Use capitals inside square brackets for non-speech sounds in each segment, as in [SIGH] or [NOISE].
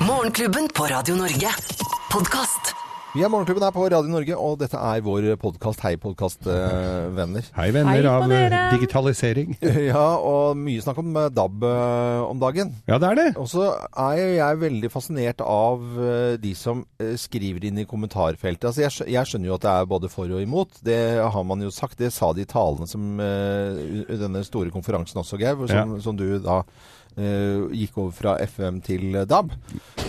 Morgenklubben på Radio Norge. Podkast. Vi er Morgenklubben her på Radio Norge, og dette er vår podkast. Hei, podkastvenner. Hei, venner Hei av eh, dere. digitalisering. [LAUGHS] ja, og mye snakk om eh, DAB eh, om dagen. Ja, det er det. Og så er jeg veldig fascinert av de som skriver inn i kommentarfeltet. Altså jeg, jeg skjønner jo at det er både for og imot. Det har man jo sagt. Det sa de i talene som denne store konferansen også, Geir, som, som du da gikk over fra FM til eh, DAB.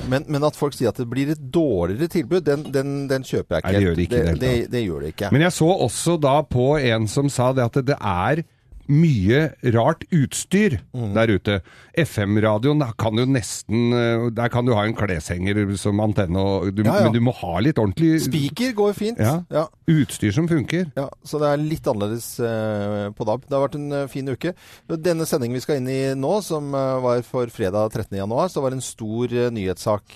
Men, men at folk sier at det blir et dårligere tilbud, den, den, den kjøper jeg ikke. Nei, det gjør det ikke det, det gjør det ikke. Men jeg så også da på en som sa det at det er mye rart utstyr Mm. der ute. FM-radioen der kan du nesten eh, Der kan du ha en kleshenger som antenne, og du, Ja, ja. men du må ha litt ordentlig Spiker går fint. Ja. utstyr som funker. Ja, så det er litt annerledes eh, på DAB. Det har vært en eh, fin uke. Denne sendingen vi skal inn i nå, som eh, var for fredag 13. januar, så var det en stor eh, nyhetssak.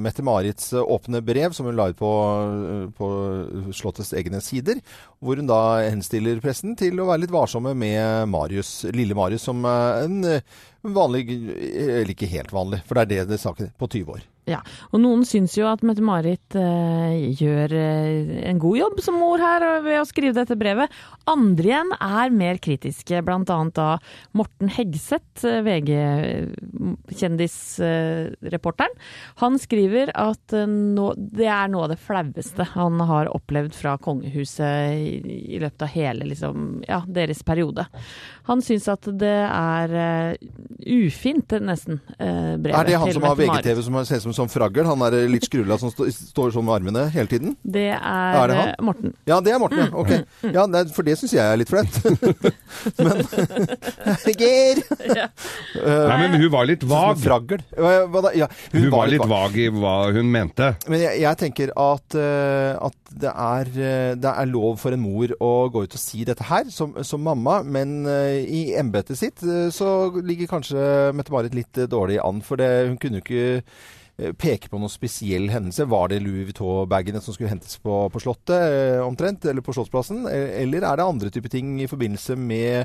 Mette-Marits eh, åpne brev, som hun la ut på, eh, på Slottets egne sider, hvor hun da henstiller pressen til å være litt varsomme med Marius, lille Marius, som en vanlig Eller ikke helt vanlig, for det er det det er saken på 20 år. Ja, og noen syns jo at Mette-Marit eh, gjør eh, en god jobb som mor her eh, ved å skrive dette brevet. Andre igjen er mer kritiske, annet da Morten Hegseth, eh, VG-kjendisreporteren. Han skriver at nå, det er noe av det flaueste han har opplevd fra kongehuset i, i løpet av hele liksom, ja, deres periode. Han syns at det er eh, ufint, nesten, eh, brevet Er det han som har Mette-Marit. VGTV som ser ut som en sånn fragl? Han er litt skrulla som stå, står sånn med armene hele tiden? Det er, Er det eh, Morten. Ja, det er Morten, ja. Ok. Mm, Ja, det, for det syns jeg er litt flaut. [LAUGHS] men [LAUGHS] Geir! [LAUGHS] Nei, men hun var litt vag. Fragl. Hva, hva da? Ja, Hun var litt vag i hva hun mente. Men jeg, jeg tenker at, uh, at det, er, uh, det er lov for en mor å gå ut og si dette her, som, som mamma. Men eh, i embetet sitt eh, så ligger kanskje Mette-Marit litt eh, dårlig an. For det, hun kunne jo ikke eh, peke på noen spesiell hendelse. Var det Louis Vuitton-bagene som skulle hentes på, på Slottet eh, omtrent, eller på Slottsplassen? Eh, Eller er det andre typer ting i forbindelse med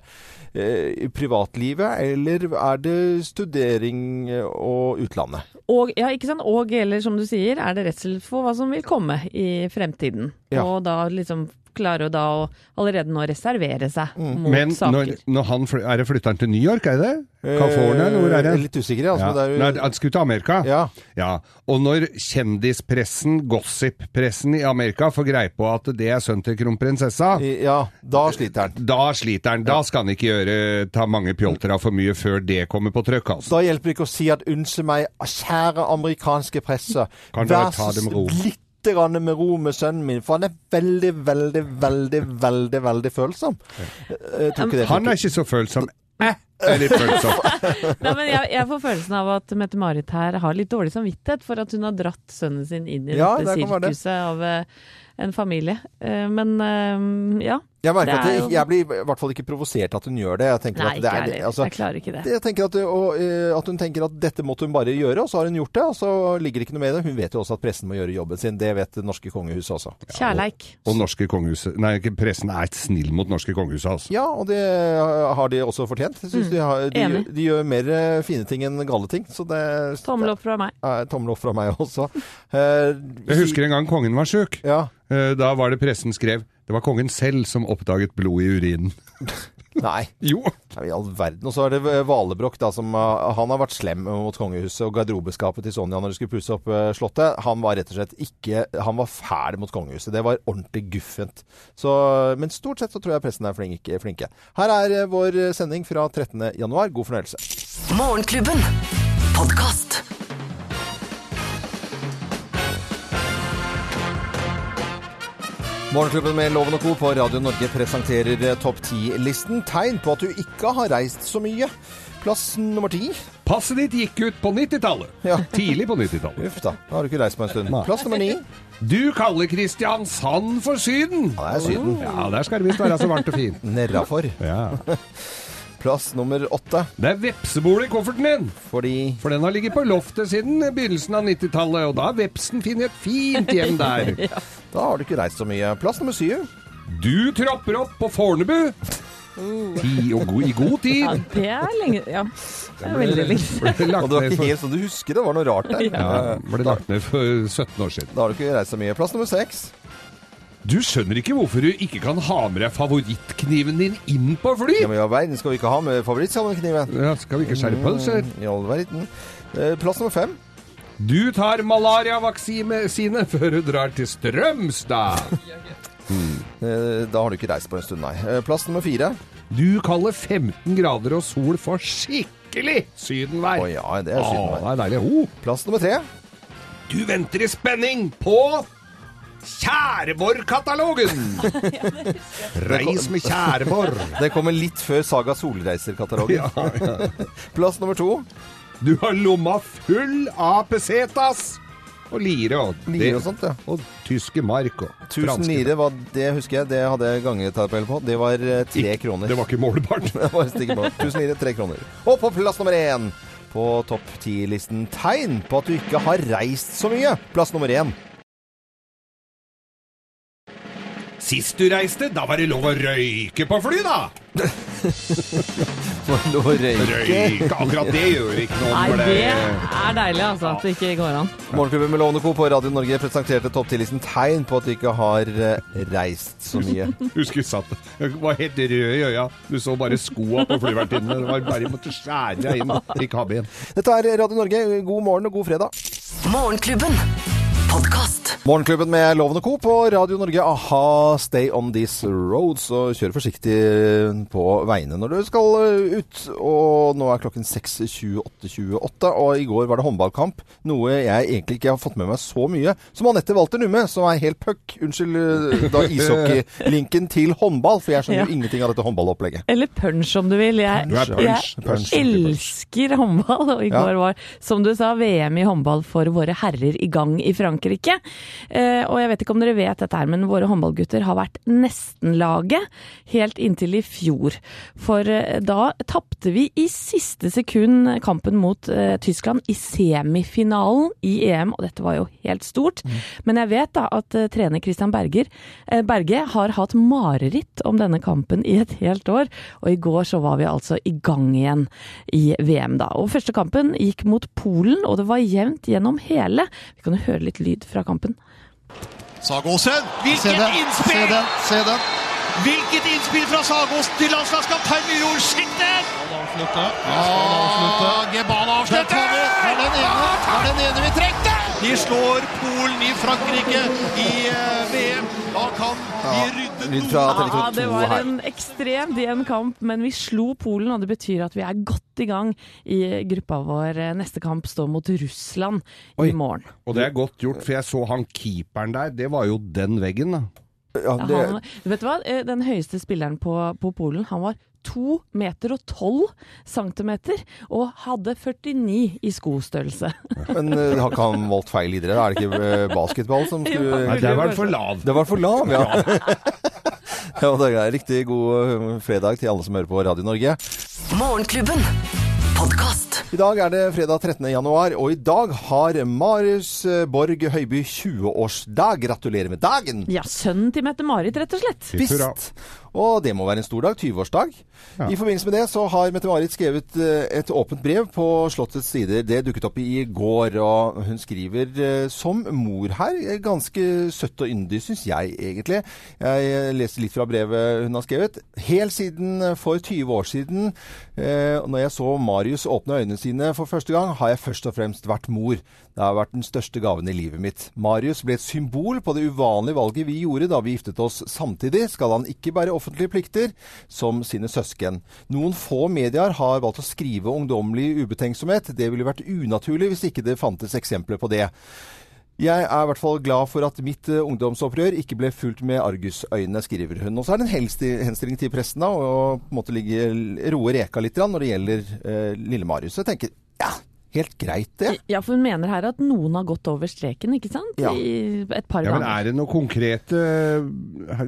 eh, privatlivet? Eller er det studering eh, og utlandet? Og, ja, ikke sant? og eller som du sier, er det redsel for hva som vil komme i fremtiden. Ja. Og da liksom klare å da å allerede nå reservere seg Mm. mot Men når, saker. når han fly, Er det flytter han til New York, er det? California, eller hvor er det? Eh, Litt usikker, altså. Ja. men det er jo- Nei, han skulle til Amerika. Ja. Ja, Og når kjendispressen, gossip-pressen i Amerika får greie på at det er sønnen til kronprinsessa, Ja, da sliter han. da sliter han. Da skal han ikke gjøre, ta mange pjolter av for mye før det kommer på trykk. Altså. Da hjelper det ikke å si at 'unnskyld meg, kjære amerikanske presse', vær så grann med ro med sønnen min, for han er veldig, veldig, veldig, veldig veldig følsom. Det Han er ikke så følsom. Eh, litt. [LAUGHS] Nei, men jeg, jeg får følelsen av at Mette-Marit her har litt dårlig samvittighet for at hun har dratt sønnen sin inn i Ja, dette sirkuset det. av uh, en familie. Uh, men uh, ja. Jeg merker Det at er jo- jeg blir i hvert fall ikke provosert at hun gjør det. Jeg tenker Nei, at det er, jeg altså, Jeg klarer ikke det. jeg tenker at, og, at hun tenker at dette måtte hun bare gjøre, og så har hun gjort det. Og så ligger det ikke noe med det. Hun vet jo også at pressen må gjøre jobben sin. Det vet det norske kongehuset også. Kjærleik. Og norske kongehuset Nei, pressen er snill mot norske kongehuset, altså. Ja, og det har de også fortjent. Jeg de, har, de. Enig. de gjør mer eh, fine ting enn gale ting. Så det Tommel opp fra meg. er tommel opp fra meg [LAUGHS] også. Eh, Jeg husker en gang kongen var sjuk. Ja. Eh, Da var det pressen skrev det var kongen selv som oppdaget blod i urinen. [LAUGHS] [LAUGHS] Nei. Jo. Nei, I all verden. Og så er det eh, Valebrokk, da, som uh, Han har vært slem mot kongehuset og garderobeskapet til Sonja når de skulle pusse opp uh, Slottet. Han var rett og slett ikke Han var fæl mot kongehuset. Det var ordentlig guffent. Så, men stort sett så tror jeg pressen er flink, flinke. Her er uh, vår sending fra 13. januar. God fornøyelse. Morgenklubben. Podkast. Morgenklubben med Loven og Co. på Radio Norge presenterer Topp 10-listen. Tegn på at du ikke har reist så mye. Plass nummer ti. Passet ditt gikk ut på 90-tallet. Ja. Tidlig på 90-tallet. Uff da, da har du ikke reist på en stund. Nei. Plass nummer ni. Du kaller Kristiansand for Syden. Ja, det er Syden. Ja, der skal det visst være så varmt og fint. Nedafor. Ja. [LAUGHS] Plass nummer åtte. Det er vepsebol i kofferten din. Fordi For den har ligget på loftet siden begynnelsen av 90-tallet, og da har vepsen funnet et fint hjem der. [LAUGHS] da har du ikke reist så mye. Plass nummer syv. Du tropper opp på Fornebu. Ti, og go, I god Ja, tid! det er lenge Ja, det er veldig lenge [LAUGHS] siden. Og det var ikke helt sånn du husker det, var noe rart der. ja, ble lagt ned for 17 år siden. Da har du ikke reist så mye. Plass nummer seks. Du skjønner ikke hvorfor du ikke kan ha med deg favorittkniven din inn på fly? Ja, men i all verden skal vi ikke ha med favorittsalmekniven. Ja, skal vi ikke skjerpe oss? eller? I all verden. Eh, Plass nummer fem. Du tar malariavaksine før du drar til Strømstad. Eh, Da har du ikke reist på en stund, nei. Eh, Plass nummer fire. Du kaller 15 grader og sol for skikkelig sydenvær. Å ja, det er Å, Oh, det er deilig. Oh. Plass nummer tre. Du venter i spenning på Kjæreborg-katalogen! [LAUGHS] Reis med Kjæreborg. Det kommer litt før Saga Solreiser-katalogen. Ja, ja. [LAUGHS] Plass nummer to. Du har lomma full av pesetas og lire og, Lire og sånt, ja. og tyske mark og 1000 franske. lire, var, det husker jeg. Det hadde jeg gangetabell på. Det var eh, tre Ik kroner. Det var ikke målbart. [LAUGHS] Det var Tusen lire, tre kroner. Og på plass nummer én på topp ti-listen tegn på at du ikke har reist så mye. Plass nummer én. Sist du reiste, da var det lov å røyke på fly, da! Lov å røyke. Røyke, akkurat det gjør ikke noe. Nei, for det er deilig, altså. At det ikke går an. Morgenklubben med Lovende Co. på Radio Norge presenterte topp ti-listen tegn på at du ikke har eh, reist så mye. [LAUGHS] Husker jeg satt Jeg var helt rød i øya. Du så bare skoa på flyvertinnene. Det var bare jeg måtte skjære deg inn ha ben. Dette er Radio Norge. God morgen og god fredag. Morgenklubben. Podkast. Morgenklubben med Lovende Co. på Radio Norge. Aha, stay on this road. Så kjør forsiktig på veiene når du skal eh, ut. Og nå er klokken 6.28.28, og i går var det håndballkamp. Noe jeg egentlig ikke har fått med meg så mye. Som Anette Walter Numme, som er helt puck. Unnskyld da da ishockeylinken til håndball, for jeg skjønner Ja. jo ingenting av dette håndballopplegget. Eller punch, om du vil. Jeg, punch, punch. jeg Punch. elsker håndball, og i Ja. var, som du sa, VM i håndball for våre herrer i gang i Frankrike. Eh, og jeg vet ikke om dere vet dette her, men våre håndballgutter har vært nesten-laget helt inntil i fjor. For eh, da tapte vi i siste sekund kampen mot eh, Tyskland i semifinalen i EM, og dette var jo helt stort. Men jeg vet da at trener Christian Berger, Berge har hatt mareritt om denne kampen i et helt år, og i går så var vi altså i gang igjen i VM da. Og første kampen gikk mot Polen, og det var jevnt gjennom hele. Vi kan jo høre litt lyd fra kampen. Sagåsen, hvilket innspill! se den, se den. Hvilket innspill fra Sagåsen til landslagskaptein Myhrvold! Sjekk den! Ah, Gebal Ja, tar vi, De slår Polen i Frankrike i eh, VM. Da kan de rydde noe TV2 Ja, det var her. en ekstremt jevn kamp, men vi slo Polen, og det betyr at vi er godt i gang i gruppa vår. Neste kamp står mot Russland Oi. i morgen. Og det er godt gjort, for jeg så han keeperen der. Det var jo den veggen, da. Ja, det, Han, vet du hva? Eh, Den høyeste spilleren på, på Polen, han var to meter og tolv centimeter, og hadde 49 i skostørrelse. [LAUGHS] men uh, har ikke han valgt feil idrett? Er det ikke eh, basketball som skulle Nei, det var for lav. Det var for lav, ja. [LAUGHS] ja, det er riktig god eh, fredag til alle som hører på Radio Norge. Morgenklubben. Podkast. I dag er det fredag 13. januar, og i dag har Marius eh, Borg Høiby 20-årsdag. Gratulerer med dagen! Ja, sønnen til Mette-Marit, rett og slett. Visst. Og det må være en stor dag. 20-årsdag. Ja. I forbindelse med det så har Mette-Marit skrevet eh, et åpent brev på Slottets sider. Det dukket opp i går, og hun skriver eh, som mor her. Ganske søtt og yndig, syns jeg egentlig. Jeg leser litt fra brevet hun har skrevet. Helt siden for 20 år siden, eh, når jeg så Marius åpne øynene sine for første gang, har jeg først og fremst vært mor. Det har vært den største gaven i livet mitt. Marius ble et symbol på det uvanlige valget vi gjorde da vi giftet oss. Samtidig skal han ikke bære offentlige plikter som sine søsken. Noen få medier har valgt å skrive ungdommelig ubetenksomhet. Det ville vært unaturlig hvis ikke det fantes eksempler på det. Jeg er i hvert fall glad for at mitt eh, ungdomsopprør ikke ble fulgt med argusøyne, skriver hun. Og så er det en henstilling til pressen da, å på en måte ligge, roe reka litt når det gjelder eh, lille Marius. Jeg tenker, ja, helt greit, det. Ja, for hun mener her at noen har gått over streken, ikke sant? Ja. I et par Ja, men er det noen konkrete eh,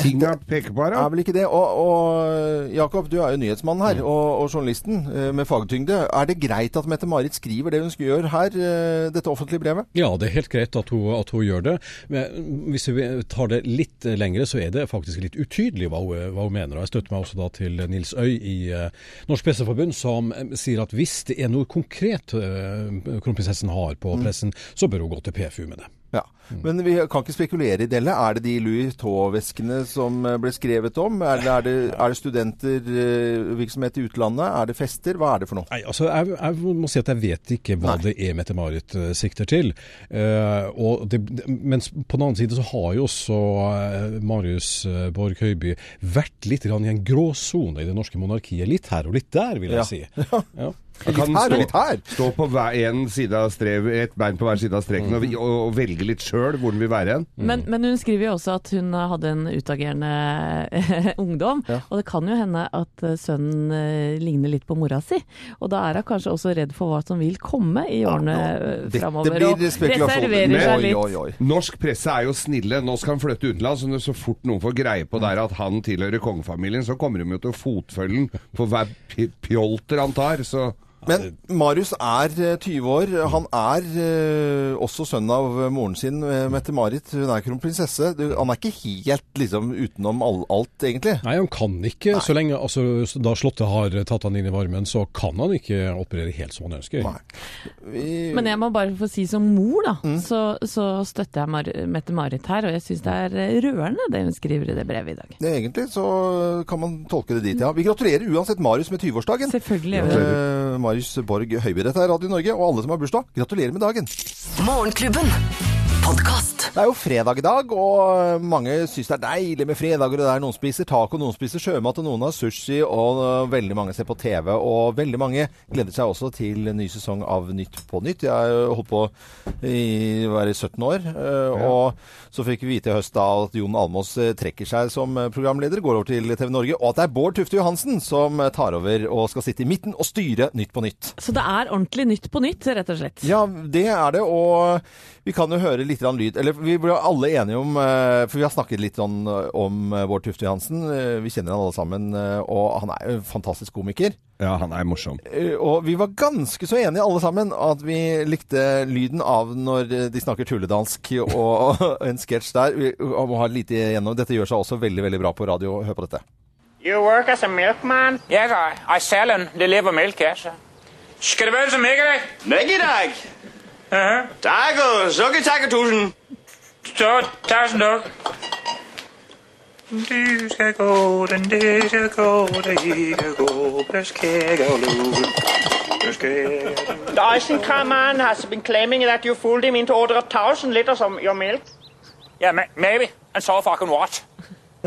ting å peker på her? da? er vel ikke det. Og, og Jakob, du er jo nyhetsmannen her, og, og journalisten eh, med fagtyngde. Er det greit at Mette-Marit skriver det hun skal gjøre her, eh, dette offentlige brevet? Ja, det er helt greit at hun, at hun gjør det. Men hvis vi tar det litt lengre, så er det faktisk litt utydelig hva hun, hva hun mener. Og Jeg støtter meg også da til Nils Øy i Norsk Presseforbund, som sier at hvis det er noe konkret eh, kronprinsessen har på pressen, så bør hun gå til PFU med det. Ja. Men vi kan ikke spekulere i det. Er det de Louis Vuitton-veskene som eh, ble skrevet om? Er det, er det, er det studentervirksomhet i utlandet? Er det fester? Hva er det for noe? Nei, altså jeg, jeg må si at jeg vet ikke hva det er Mette-Marit eh, sikter til. Uh, og det, men på den annen side så har jo også eh, Marius eh, Borg Høiby vært litt i en gråsone i det norske monarkiet. Litt her og litt der, vil jeg Ja. si. [LAUGHS] Ja. Litt her og litt her. Stå på hver, en side av strev, et bein på hver side av streken mm. og, og velge litt sjøl hvor den vil være hen. Men, men hun skriver jo også at hun hadde en utagerende [LAUGHS] ungdom. Ja. Og det kan jo hende at eh, sønnen eh, ligner litt på mora si. Og da er hun kanskje også redd for hva som vil komme i årene ja, Dette framover. blir Og spekulasjoner. Oi, litt. oi, oi. Norsk presse er jo snille. Nå skal han flytte utenlands. og Så fort noen får greie på der at han tilhører kongefamilien, så kommer de jo til å fotfølge på hver pjolter han tar. Så Men Marius er eh, 20 år. Han er eh, også sønn av eh, moren sin, eh, Mette-Marit. Hun er kronprinsesse. Han er ikke helt liksom utenom alt, egentlig. Nei, han kan ikke. Så lenge altså, da Slottet har tatt han inn i varmen, så kan han ikke operere helt som han ønsker. Vi, Men jeg må bare få si som mor, da, Mm. så, så støtter jeg Mar Mette-Marit her. Og jeg syns det er eh, rørende det hun skriver i det brevet i dag. det, egentlig så kan man tolke det dit, ja. Vi gratulerer uansett Marius med 20-årsdagen. Selvfølgelig det. Eh, Marius Borg Høiby. Dette er Radio Norge, og alle som har bursdag, gratulerer med dagen. Morgenklubben. Podkast. Det er jo fredag i dag, og mange syns det er deilig med fredager. og det er Noen spiser taco, noen spiser sjømat, og noen har sushi, og øh, veldig mange ser på TV. Og veldig mange gleder seg også til ny sesong av Nytt på Nytt. Jeg har holdt på i å være 17 år, øh, og så fikk vi vite i høst da at Jon Almås øh, trekker seg som programleder, går over til TV Norge, og at det er Bård Tufte Johansen som tar over og skal sitte i midten og styre Nytt på Nytt. Så det er ordentlig Nytt på Nytt, rett og slett. Ja, det er det, og vi kan jo høre litt grann lyd. Eller vi ble alle enige om eh, For vi har snakket litt eh, om eh, Bård Tufte Johansen. Vi kjenner han alle sammen, og han er jo en fantastisk komiker. ja, han er morsom. Og vi var ganske så enige alle sammen at vi likte lyden av når de snakker tulledansk og [LAUGHS] en sketsj der. Vi må ha lite igjennom. Dette gjør seg også veldig, veldig bra på radio. Hør på dette. You work as a milkman? Yes, I, I sell and deliver milk, yes. Skal det være så mælkedag? Mælkedag? Uh-huh. Tak og sukke tak og tusind. Så, tusen takk. Du skal gå, den du skal gå, gå, det skal gå, det skal The Eisenkram man has been claiming that you fooled him into order a thousand liters of your milk. Yeah, ma- maybe. And so fucking what?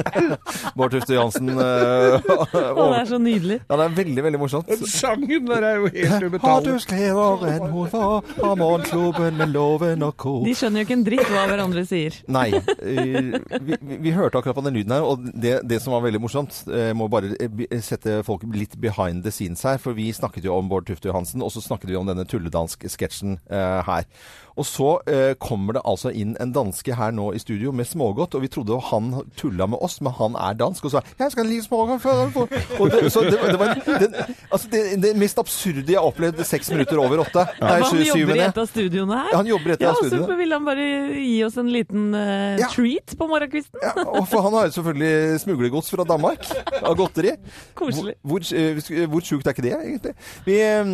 [LAUGHS] Bård Tufte Johansen. Uh, Å, det er så nydelig. Ja, det er veldig, veldig morsomt. Sangen der er jo helt Har du skrevet en hun var, har morgenklubben med loven og ko. De skjønner jo ikke en dritt hva hverandre sier. Nei. eh, Vi, vi, vi hørte akkurat på den lyden her, og det, det som var veldig morsomt eh, Må bare eh, sette folk litt behind the scenes her, for vi snakket jo om Bård Tufte Johansen, og så snakket vi om denne tulledansk-sketsjen eh, her. Og så eh, kommer det altså inn en danske her nå i studio med smågodt, og vi trodde jo han tulla med oss, men han er dansk, og sa 'Jeg skal like smågodt før [LAUGHS] Og det, så det, det var den, altså det, det mest absurde jeg har opplevd seks minutter over åtte. Nei, han jobber i et av studioene her. Ja, han jobber i et av ja, studiene. Så vil han bare gi oss en liten uh, Ja. treat på morgenkvisten. Ja, og for han har jo selvfølgelig smuglergods fra Danmark av godteri. Koselig. Hvor, hvor, hvor sjukt er ikke det, egentlig? Vi, eh,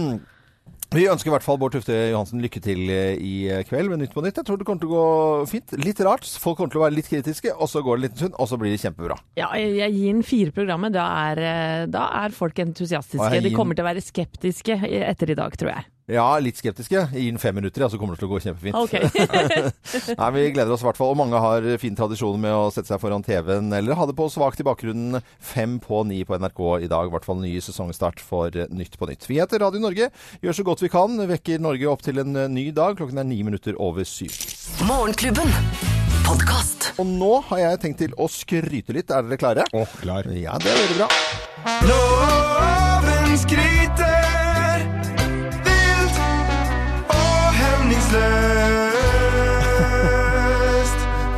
vi ønsker i hvert fall Bård Tufte Johansen lykke til eh, i kveld med Nytt på Nytt. Jeg tror det kommer til å gå fint. Litt rart. Folk kommer til å være litt kritiske, og så går det en liten stund, og så blir det kjempebra. Ja, jeg jeg gir den fire programmet. Da er, eh, da er folk entusiastiske. Gir De kommer til å være skeptiske etter i dag, tror jeg. Ja, litt skeptiske. Gi den fem minutter, ja, så kommer det til å gå kjempefint. Okay. [LAUGHS] Nei, Vi gleder oss i hvert fall. Og mange har fin tradisjon med å sette seg foran TV-en eller ha det på svakt i bakgrunnen fem på ni på NRK i dag. I hvert fall ny sesongstart for Nytt på Nytt. Vi heter Radio Norge. Gjør så godt vi kan. Vekker Norge opp til en eh, ny dag. Klokken er ni minutter over syv. Morgenklubben. Podcast. Og nå har jeg tenkt til å skryte litt. Er dere klare? Å, klar. Ja, det er veldig bra. Loven skryter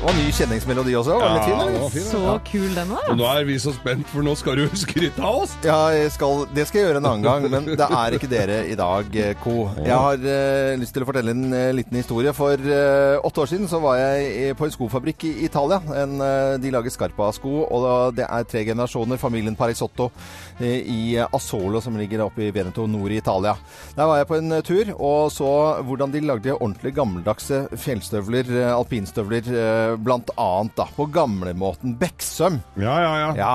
Var ny kjenningsmelodi også. Var den litt fin, eller? var fin, Så kul den var. Og nå er vi så spent, for nå skal du [LAUGHS] skryte av oss. Ja, jeg skal, det skal jeg gjøre en annen gang, men det er ikke dere i dag, eh, Co. Jeg har eh, lyst til å fortelle en eh, liten historie. For eh, åtte år siden så var jeg i- på en skofabrikk i Italia. En, eh, de lager Scarpa-sko, og da- det er tre generasjoner. Familien Parisotto eh, i Asolo, som ligger oppe i Veneto nord i Italia. Der var jeg på en eh, tur og så hvordan de lagde ordentlig gammeldagse fjellstøvler, eh, alpinstøvler, eh, blant annet da, på gamlemåten Beksøm. Ja, ja, ja. Ja.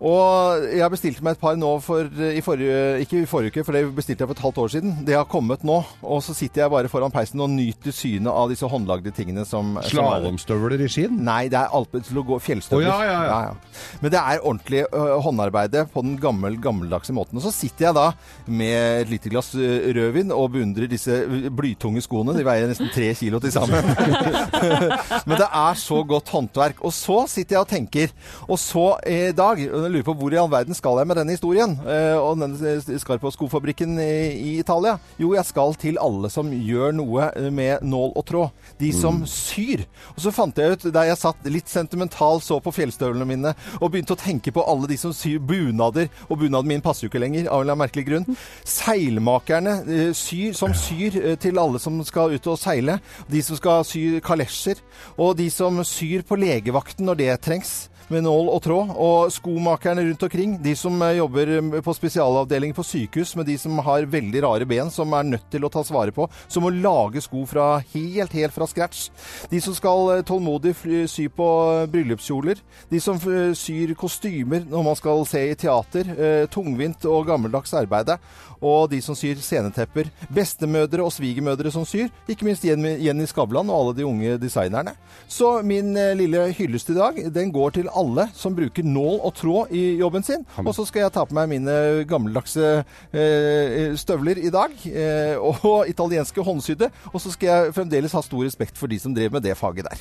Og jeg bestilte meg et par nå for, i forrige, ikke i forrige uke, for det bestilte jeg for et halvt år siden. Det har kommet nå. Og så sitter jeg bare foran peisen og nyter synet av disse håndlagde tingene som er- Slalåmstøvler i skien? Nei, det er alpe til å gå fjellstøvler. Oh, ja, ja, ja. Men det er ordentlig uh, håndarbeide på den gammel, gammeldagse måten. Og så sitter jeg da med et lite glass rødvin og beundrer disse blytunge skoene. De veier nesten tre kilo til sammen. [LAUGHS] Men det er så godt håndverk. Og så sitter jeg og tenker, og så i dag og jeg lurer på hvor i all verden skal jeg med denne historien? Eh, og den skal på skofabrikken i, i Italia. Jo, jeg skal til alle som gjør noe med nål og tråd. De som syr. Og så fant jeg ut, der jeg satt litt sentimental, så på fjellstøvlene mine, og begynte å tenke på alle de som syr bunader, og bunaden min passer jo ikke lenger, av en eller annen merkelig grunn. Seilmakerne eh, syr, som syr eh, til alle som skal ut og seile. De som skal sy kalesjer. Og de som syr på legevakten når det trengs med nål og tråd. Og skomakerne rundt omkring. De som eh, jobber eh, på spesialavdeling på sykehus med de som har veldig rare ben, som er nødt til å tas vare på. Som må lage sko fra helt, helt fra scratch. De som skal eh, tålmodig sy på bryllupskjoler. De som syr kostymer når man skal se i teater. Tungvint og gammeldags arbeide. Og de som syr scenetepper. Bestemødre og svigermødre som syr. Ikke minst Jenny Skavlan og alle de unge designerne. Så min lille hyllest i dag, den går til alle som bruker nål og tråd i jobben sin. Og så skal jeg ta på meg mine gammeldagse eh, støvler i dag. Eh, og [LAUGHS] italienske håndsydde. Og så skal jeg fremdeles ha stor respekt for de som drev med det faget der.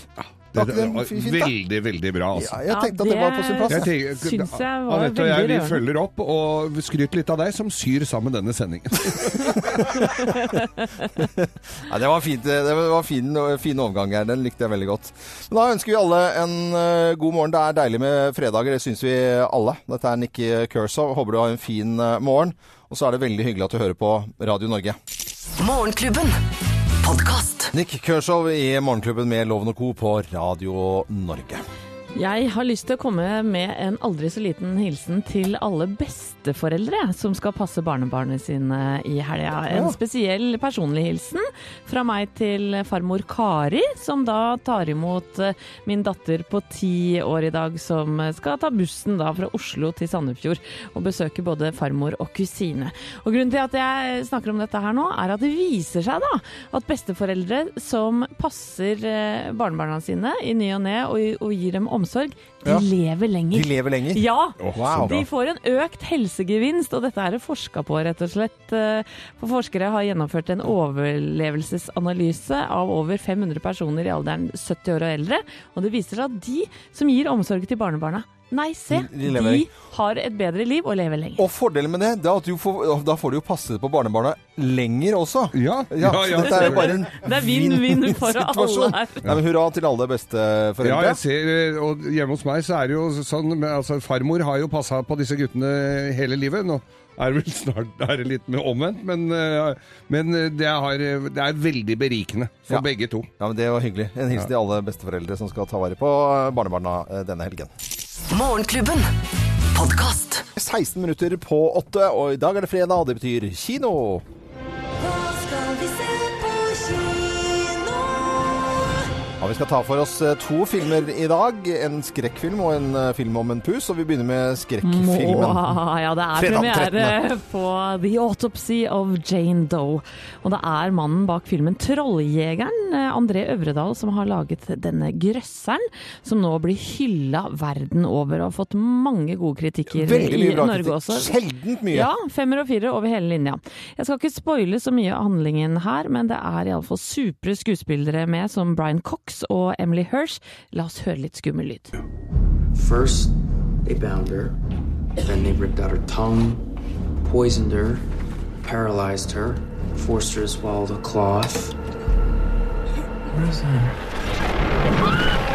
Det er det fint, veldig, veldig bra, altså. Ja, jeg tenkte at det var på sin plass. Jeg syns jeg var Anette og jeg vi følger opp og skryter litt av deg som syr sammen denne sendingen. [LAUGHS] Ja, det var fint. Det var fin, fin overgang her. Den likte jeg veldig godt. Men da ønsker vi alle en eh, god morgen. Det er deilig med fredager, det syns vi alle. Dette er Nikki Kershaw. Håper du har en fin eh, morgen. Og så er det veldig hyggelig at du hører på Radio Norge. Morgenklubben. Podcast. Nick Kershaw i Morgenklubben med Loven og Co. på Radio Norge. Jeg har lyst til å komme med en aldri så liten hilsen til alle besteforeldre som skal passe barnebarnet sine i helga. En spesiell personlig hilsen fra meg til farmor Kari, som da tar imot eh, min datter på ti år i dag, som skal ta bussen da fra Oslo til Sandefjord og besøke både farmor og kusine. Og Grunnen til at jeg snakker om dette her nå, er at det viser seg da at besteforeldre som passer eh, barnebarna sine i ny og ne og, og gir dem omsorg, de Ja. lever lenger. De lever lenger. Ja! Wow. De får en økt helsegevinst, og dette er det forska på, rett og slett. Eh, For forskere har gjennomført en overlevelsesanalyse av over 500 personer i alderen 70 år og eldre, og det viser seg at de som gir omsorg til barnebarna, nei, se, De- de har et bedre liv og lever lenger. Og fordelen med det, det er at du får, da får du jo passe på barnebarna lenger også. Ja, Ja, ja, ja, dette er jo bare en Det er vinn-vinn for alle her. Nei, men hurra til alle besteforeldre. Ja, jeg ser, eh, og hjemme hos meg så er det jo sånn altså, Farmor har jo passa på disse guttene hele livet. Nå er vel snart er litt mer omvendt, men, eh, men det, har, det er veldig berikende for Ja. begge to. Ja, men Det var hyggelig. En hilsen til alle besteforeldre som skal ta vare på barnebarna eh, denne helgen. Morgenklubben. Podkast. 16 minutter på åtte, og i dag er det fredag, og det betyr kino. Ja, Vi skal ta for oss eh, to filmer i dag. En skrekkfilm og en eh, film om en pus. Og vi begynner med skrekkfilmen. Må- [LAUGHS] Ja, det er premiere [LAUGHS] på The Autopsy of Jane Doe. Og det er mannen bak filmen 'Trolljegeren', eh, André Øvredal, som har laget denne grøsseren, som nå blir hylla verden over og har fått mange gode kritikker i Norge også. Sjeldent mye. Ja, femmer og fire over hele linja. Jeg skal ikke spoile så mye av handlingen her, men det er iallfall supre skuespillere med, som Brian Cox og Emily Hirsch. La oss høre litt skummel lyd. First, they bound her. Then they ripped out her tongue, poisoned her, paralyzed her, forced her to swallow the cloth. What is that?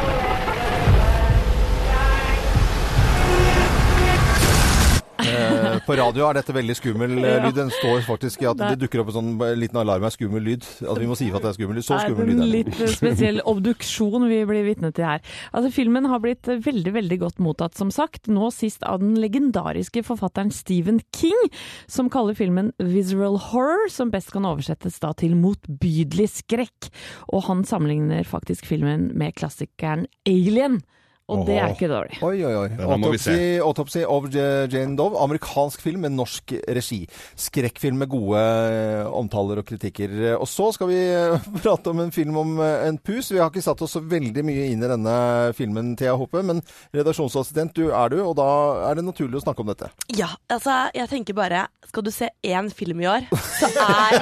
Eh, På radio er dette veldig skummel eh, Ja. lyd. Den står faktisk i at Det- dukker opp en sånn liten alarm er skummel lyd. At vi må si ifra at det er skummel lyd. Så skummel lyd er det. litt eh, spesiell obduksjon vi blir vitne til her. Altså, filmen har blitt veldig veldig godt mottatt, som sagt. Nå sist av den legendariske forfatteren Stephen King, som kaller filmen visceral horror, som best kan oversettes da til motbydelig skrekk. Og han sammenligner faktisk filmen med klassikeren Alien. Og det er ikke dårlig. Oi, oi, oi. Autopsy, Autopsy of Jane Dove. Amerikansk film med norsk regi. Skrekkfilm med gode eh, omtaler og kritikker. Og så skal vi eh, [LAUGHS] prate om en film om eh, en pus. Vi har ikke satt oss så veldig mye inn i denne filmen, Thea Hoppe, men redaksjonsassistent du er du, og da er det naturlig å snakke om dette. Ja, altså, jeg tenker bare Skal du se én film i år, så er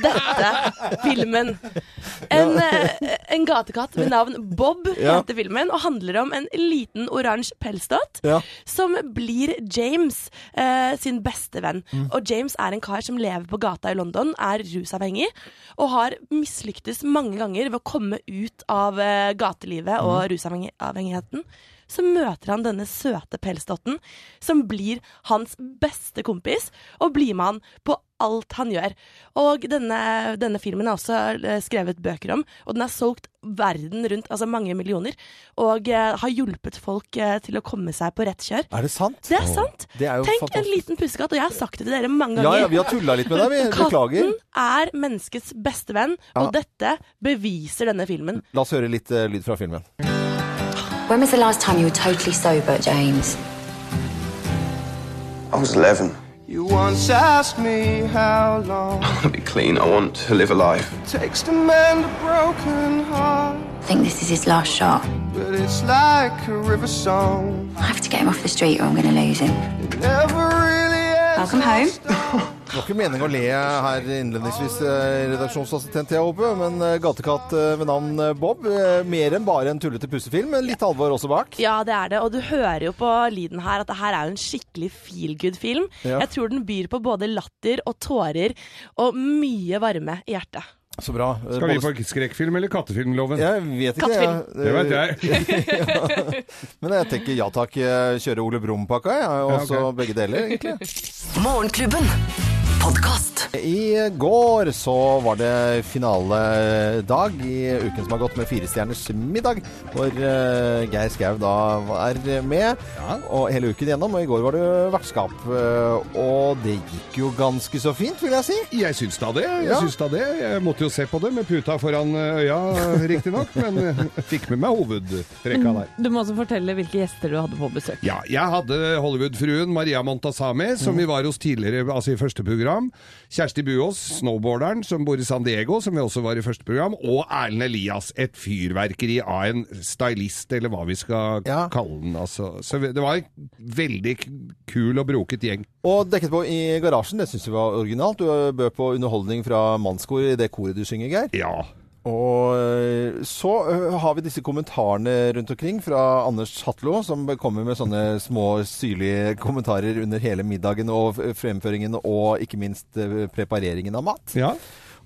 dette filmen. En, en gatekatt med navn Bob Ja. filmen, og handler om en liten oransje pelsdott Ja. som blir James eh, sin beste venn. Mm. Og James er en kar som lever på gata i London, er rusavhengig, og har mislyktes mange ganger ved å komme ut av eh, gatelivet og Mm. rusavhengigheten. Så møter han denne søte pelsdotten, som blir hans beste kompis, og blir med han på alt han gjør. Og denne, denne filmen er også eh, skrevet bøker om, og den er solgt verden rundt, altså mange millioner, og eh, har hjulpet folk eh, til å komme seg på rett kjør. Er det sant? Det er sant. Det er jo Tenk fantastisk. en liten pussekatt, og jeg har sagt det til dere mange ganger. ja, ja, vi har tulla litt med deg, vi. Beklager. Katten er menneskets beste venn, og dette beviser denne filmen. La oss høre litt uh, lyd fra filmen. When was the last time you were totally sober, James? I was 11. You once asked me how long I want to be clean. I want to live a life. takes to mend a broken heart, I think this is his last shot. but it's like a river song. I have to get him off the street or I'm going to lose him. Never really ends. Welcome home. Det var ikke meningen å le her innledningsvis, eh, redaksjonsassistent Thea håper, men eh, gatekatt eh, ved navn Bob. Mer enn bare en tullete pussefilm, men litt alvor også bak. Ja, det er det, og du hører jo på lyden her at det her er jo en skikkelig feel good-film. Ja. Jeg tror den byr på både latter og tårer og mye varme i hjertet. Så bra. Skal vi på skrekkfilm eller kattefilmloven? Jeg vet ikke. Jeg. Det vet jeg. [LAUGHS] ja. Men jeg tenker ja takk, jeg kjører Ole Brumm-pakka, jeg. Ja, Ja, også begge deler, egentlig. Morgenklubben. Podkast. I går så var det finaledag i uken som har gått med Firestjerners middag, hvor eh, Geir Skau da var med og hele uken gjennom. Og i går var det vertskap. eh, og det gikk jo ganske så fint, vil jeg si. Jeg syns da det. Jeg Ja. syns da det. Jeg måtte jo se på det med puta foran øya, riktignok, men eh, fikk med meg hovedrekka der. Du må også fortelle hvilke gjester du hadde på besøk. Ja, jeg hadde Hollywood-fruen Maria Montazami, som vi var hos tidligere, altså i første program. Kjersti Buås, snowboarderen som bor i San Diego, som vi også var i første program. Og Erlend Elias, et fyrverkeri av en stylist, eller hva vi skal kalle den. Altså. Så det var en veldig kul og broket gjeng. Og dekket på i garasjen, det syns vi var originalt. Du bød på underholdning fra mannskor i det koret du synger, Geir. Ja. Og øh, så øh, har vi disse kommentarene rundt omkring fra Anders Hatlo, som kommer med sånne små syrlige kommentarer under hele middagen og fremføringen og ikke minst øh, prepareringen av mat. Ja.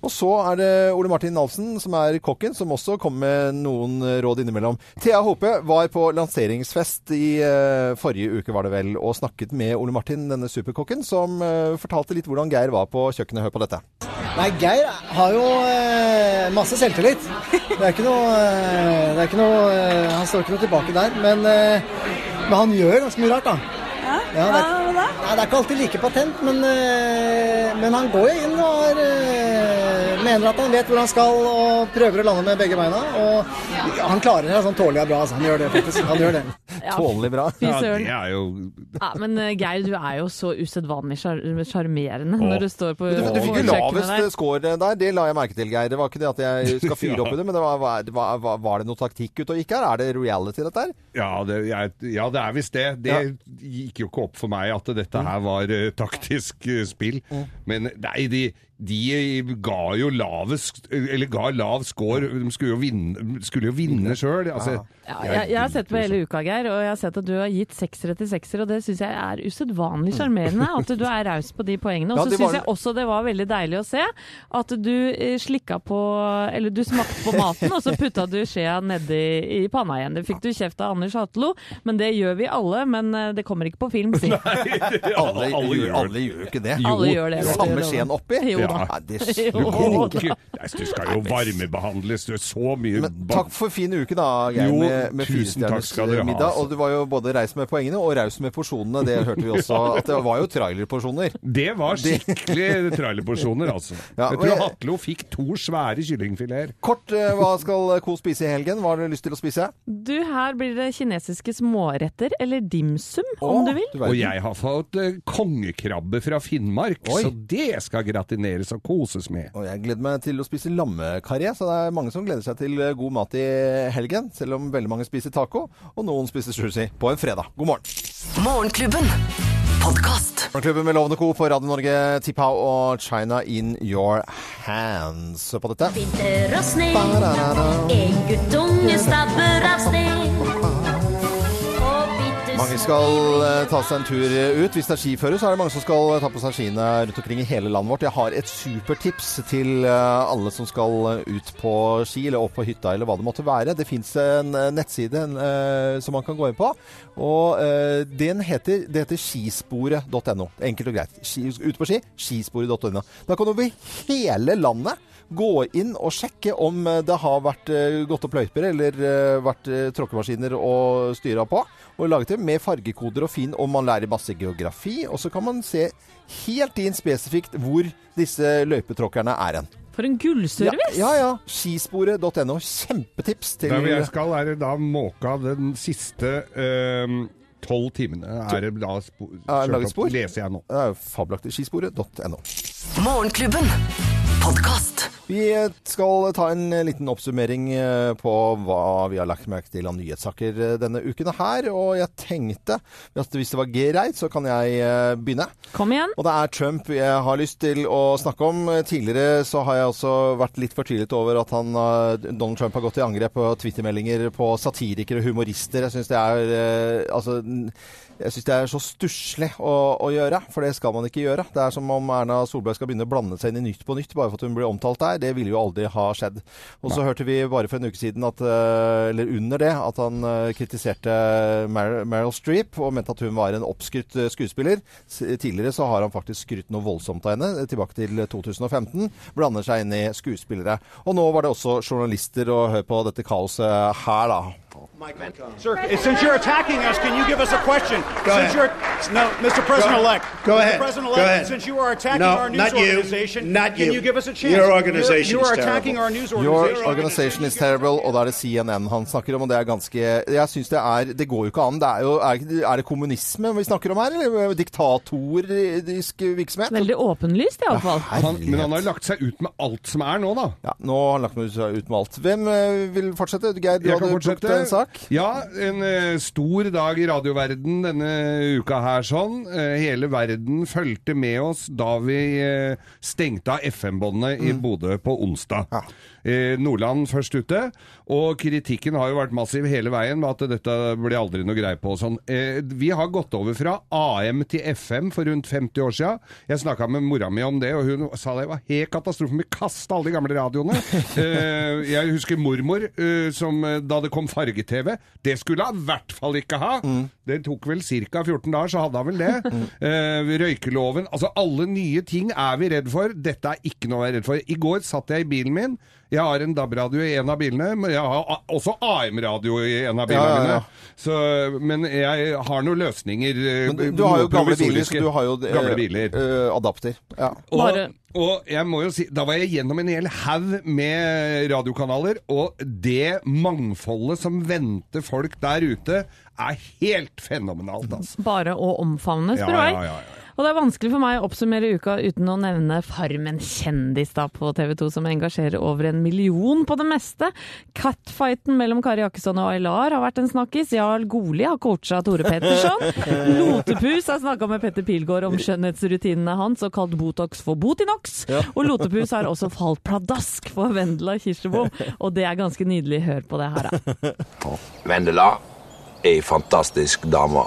Og så er det Ole Martin Nalsen, som er kokken, som også kom med noen råd innimellom. Thea Hope var på lanseringsfest i uh, forrige uke, var det vel, og snakket med Ole Martin, denne superkokken, som uh, fortalte litt hvordan Geir var på kjøkkenet. Hør på dette. Nei, Geir har jo uh, masse selvtillit. Det er ikke noe, det er ikke noe Han står ikke noe tilbake der. Men, men han gjør ganske mye rart, da. Ja, Ja, det, er, nei, det er ikke alltid like patent, men, men han går jo inn og har mener at han vet hvor han skal og prøver å lande med begge beina. Og han klarer det sånn tålelig bra. Altså. Han gjør det, faktisk. Han gjør det. [LAUGHS] Ja, Tålelig bra. fy søren. er jo Ja, men eh, Geir, du er jo så usedvanlig sjar- sjarmerende når du står på Du, du fikk jo lavest der. score der, det la jeg merke til, Geir. Det var ikke det at jeg skal fyre [LAUGHS] opp i det, men det var, var, var, var det noe taktikk ute og gikk her? Er det reality, dette her? Ja, det, jeg, ja, det er visst det. Det gikk jo ikke opp for meg at dette her var uh, taktisk uh, spill. Men nei, de, de ga jo lavest Eller ga lav score. De skulle jo vinne, skulle jo vinne sjøl. Altså, Ja, jeg, jeg har sett på hele uka, Geir, og jeg har sett at du har gitt seksere til sekser, og det syns jeg er usedvanlig sjarmerende. At du er raus på de poengene. [LAUGHS] Og Ja, så det syns jeg også det var veldig deilig å se at du eh, slikka på Eller du smakte på maten, og så putta du skjea nedi i panna igjen. Det fikk du kjeft av Anders Hatlo, men det gjør vi alle. Men eh, det kommer ikke på film, si. Alle, gjør, alle gjør ikke det. Alle gjør det, Samme skjeen oppi? Jo da. Ja, det [LAUGHS] Jo. Du Nei, Du skal jo varmebehandles. Du er så mye Takk for fin uke, da, Geir, Jo, med, med tusen takk firestjerners skal dere ha, middag. altså. Og du var jo både reis med poengene og raus med porsjonene. Det hørte vi [LAUGHS] også. At det var jo trailerporsjoner. Det var skikkelig trailerporsjoner, altså. [LAUGHS] Ja, jeg tror jeg- Hatlo fikk to svære kyllingfileter. Kort, eh, hva skal Co spise i helgen? Hva har du lyst til å spise? Du, her blir det kinesiske småretter, eller dimsum, om du vil. Og jeg har fått eh, kongekrabbe fra Finnmark, Oi. så det skal gratineres og koses med. Og jeg gleder meg til å spise lammekaré, så det er mange som gleder seg til eh, god mat i helgen. Selv om veldig mange spiser taco, og noen spiser sushi på en fredag. God morgen. Morgenklubben. Podkast. Morgenklubben med Lovende Co. på Radio Norge, Tipau og China in your hands. Hør på dette. Vinter og sne, en guttunge stabber av sted. Mange skal eh, ta seg en tur ut. Hvis det er skiføre, så er det mange som skal ta på seg skiene rundt omkring i hele landet vårt. Jeg har et supertips til eh, alle som skal eh, ut på ski, eller opp på hytta, eller hva det måtte være. Det fins en eh, nettside eh, som man kan gå inn på, og eh, den heter, det heter skisporet.no. Enkelt og greit. Ute på ski, skisporet.no. Da kan du over hele landet gå inn og sjekke om eh, det har vært eh, gått opp løyper eller eh, vært tråkkemaskiner og styra på. Og laget det med fargekoder og fin, og man lærer masse geografi. Og så kan man se helt inn spesifikt hvor disse løypetråkkerne er hen. For en gullservice! Ja, ja. ja. Skisporet.no. Kjempetips til Der jeg skal, er det da måka den siste ehm, tolv timene. Er det da spor, Ja, laget spor? leser jeg nå. Fabelaktig. Skisporet.no. Morgenklubben. Podkast. Vi skal ta en liten oppsummering eh, på hva vi har lagt merke til av nyhetssaker eh, denne uken her. Og jeg tenkte at hvis det var greit, så kan jeg eh, begynne. Kom igjen. Og det er Trump jeg har lyst til å snakke om. Tidligere så har jeg også vært litt fortvilet over at han, eh, Donald Trump har gått i angrep på twittermeldinger på satirikere og humorister. Jeg syns det er eh, altså jeg syns det er så stusslig å, å gjøre, for det skal man ikke gjøre. Det er som om Erna Solberg skal begynne å blande seg inn i Nytt på Nytt bare for at hun blir omtalt der. Det ville jo aldri ha skjedd. Og så hørte vi bare for en uke siden, at, eh, eller under det, at han eh, kritiserte Mer Meryl Streep og mente at hun var en oppskrytt eh, skuespiller. Tidligere så har han faktisk skrytt noe voldsomt av henne, tilbake til 2015. Blander seg inn i skuespillere. Og nå var det også journalister, og hør på dette kaoset her, da. Sir, since you're attacking us, can you give us a question? Go since ahead. you're no, Mr. President-elect. Go Mr. ahead. President-elect, Go ahead. Since you are attacking No, our news not you. organization, you. can you. you give us a chance? Your organization You're, is attacking terrible. our news Your organization. organization is terrible, og da er det CNN han snakker om, og det er ganske Jeg syns det er Det går jo ikke an. Det er jo Er, er det kommunisme vi snakker om her, eller diktatorisk virksomhet? Veldig åpenlyst, iallfall. Han, men han har lagt seg ut med alt som er nå, da. Ja, nå har han lagt seg ut med alt. Hvem eh, vil fortsette? Geir, du Jeg hadde fortsette. En sak? Ja, en uh, stor dag i radioverden denne uka her sånn. Uh, hele verden fulgte med oss da vi uh, stengte av FM-båndet Mm. i Bodø på onsdag. Eh, Nordland først ute, og kritikken har jo vært massiv hele veien med at dette blir aldri noe greie på sånn. Eh, vi har gått over fra AM til FM for rundt 50 år siden. Jeg snakka med mora mi om det, og hun sa det var helt katastrofe. Vi kasta alle de gamle radioene. Eh, jeg husker mormor, eh, som eh, da det kom farge-TV. Det skulle hun i hvert fall ikke ha! Det tok vel ca. 14 dager, så hadde hun vel det. Eh, røykeloven Altså, alle nye ting er vi redd for. Dette er ikke noe å være redd for. I går satt jeg i bilen min. Jeg har en DAB-radio i en av bilene, men jeg har også AM-radio i en av bilene Ja, ja, ja. mine. Så, men jeg har noen løsninger. eh, Men du, du har jo gamle biler, så du har jo eh, Gamle biler. Uh, adapter. Ja. Og, og jeg må jo si, da var jeg gjennom en hel haug med radiokanaler, og det mangfoldet som venter folk der ute, er helt fenomenalt, altså. Bare å omfavne, spør du meg. ja, ja, ja, ja. Og det er vanskelig for meg å oppsummere uka uten å nevne Farmen kjendis da på TV 2, som engasjerer over en million på det meste. Catfighten mellom Kari Jakkesson og Aylar har vært en snakkis. Jarl Goli har coacha Tore Petterson. [LAUGHS] Lotepus har snakka med Petter Pilgaard om skjønnhetsrutinene hans og kalt Botox for Botinox. [LAUGHS] Og Lotepus har også falt pladask for Vendela Kirsebom, og det er ganske nydelig. Hør på det her, da. [LAUGHS] Vendela er ei fantastisk dame.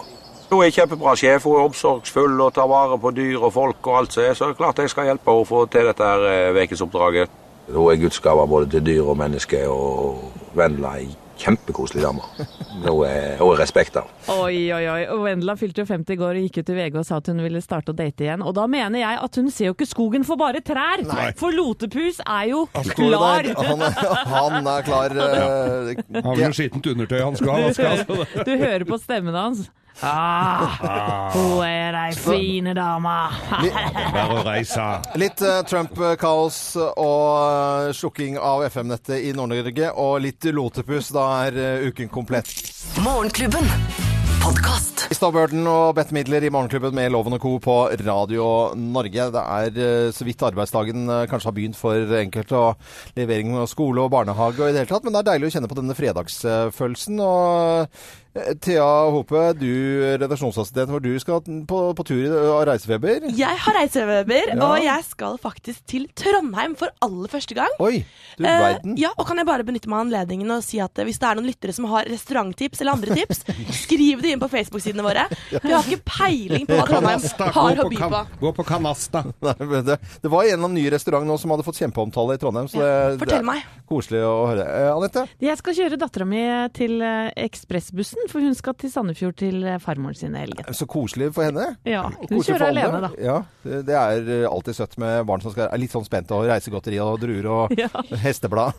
Hun er kjempebra sjef, hun er omsorgsfull og tar vare på dyr og folk og alt så er, så klart jeg skal hjelpe henne å få til dette her eh, ukesoppdraget. Hun er gudsgave både til dyr og mennesker, og Vendela er ei kjempekoselig dame. [LAUGHS] Hun er, hun er respekt av. Oi, oi, oi. Og Vendela fylte jo 50 i går og gikk ut i VG og sa at hun ville starte å date igjen. Og da mener jeg at hun ser jo ikke skogen for bare trær! Nei. For Lotepus er jo Han klar! Han, er- han er klar. [LAUGHS] Ja. Han har jo skittent undertøy han skal ha. [LAUGHS] Du hører på stemmen hans. Ah, hun er ei fine dame. Bare å reise. Litt eh, Trump-kaos og eh, slukking av FM-nettet i Nord-Norge, og litt lotepus. Da er eh, uken komplett. Morgenklubben. Podcast. Stad Burden og Bett Midler i Morgenklubben med Loven og Co. på Radio Norge. Det er eh, så vidt arbeidsdagen eh, kanskje har begynt for enkelte, og levering av skole og barnehage og i det hele tatt, men det er deilig å kjenne på denne fredagsfølelsen. og Thea Hope, du redaksjonsassistent, hvor du skal på, på tur i reisefeber. Jeg har reisefeber, Ja. og jeg skal faktisk til Trondheim for aller første gang. Oi, du Eh, verden. ja, og kan jeg bare benytte meg av anledningen og si at eh, hvis det er noen lyttere som har restauranttips eller andre tips, [LAUGHS] skriv det inn på Facebook-sidene våre. Vi har ikke peiling på hva Trondheim Kanasta, har å på by på. Gå på Kanasta. [LAUGHS] Nei, det, det var en av nye ny restaurant nå som hadde fått kjempeomtale i Trondheim. Så det, ja, det er meg. Koselig å høre. Eh, Anette? Jeg skal kjøre dattera mi til eh, for hun skal til Sandefjord til eh, farmoren sin i helgen. Så koselig for henne. Ja, hun kjører alene, da. Ja, det det er eh, alltid søtt med barn som skal, er litt sånn spent og reisegodteri og druer og [LAUGHS] Ja. hesteblad.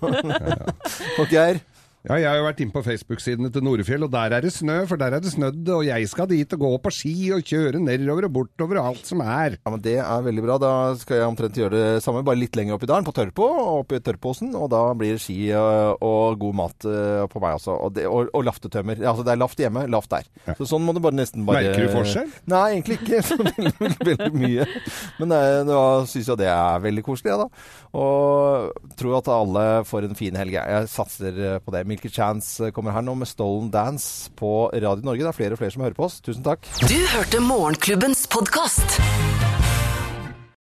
[LAUGHS] og Geir? Ja, jeg har jo vært inne på Facebook-sidene til Norefjell, og der er det snø, for der er det snødd, og jeg skal dit og gå på ski og kjøre nedover og bortover og alt som er. Ja, men Det er veldig bra. Da skal jeg omtrent gjøre det samme, bare litt lenger opp i dalen, på Tørrpå, opp i Tørrposen. Og da blir det ski og, og god mat eh, på meg også. Og, det, og, og laftetømmer. Altså det er laft hjemme, laft der. Så sånn må du bare nesten bare Merker du forskjell? Nei, egentlig ikke [LAUGHS] så veldig, veldig, veldig mye. Men er- da syns jo det er veldig koselig, jeg, da. Og tror at alle får en fin helg. jeg. Jeg satser eh, på det. Milky Chance kommer her nå med Stolen Dance på Radio Norge. Det er flere og flere som hører på oss. Tusen takk. Du hørte Morgenklubbens podkast.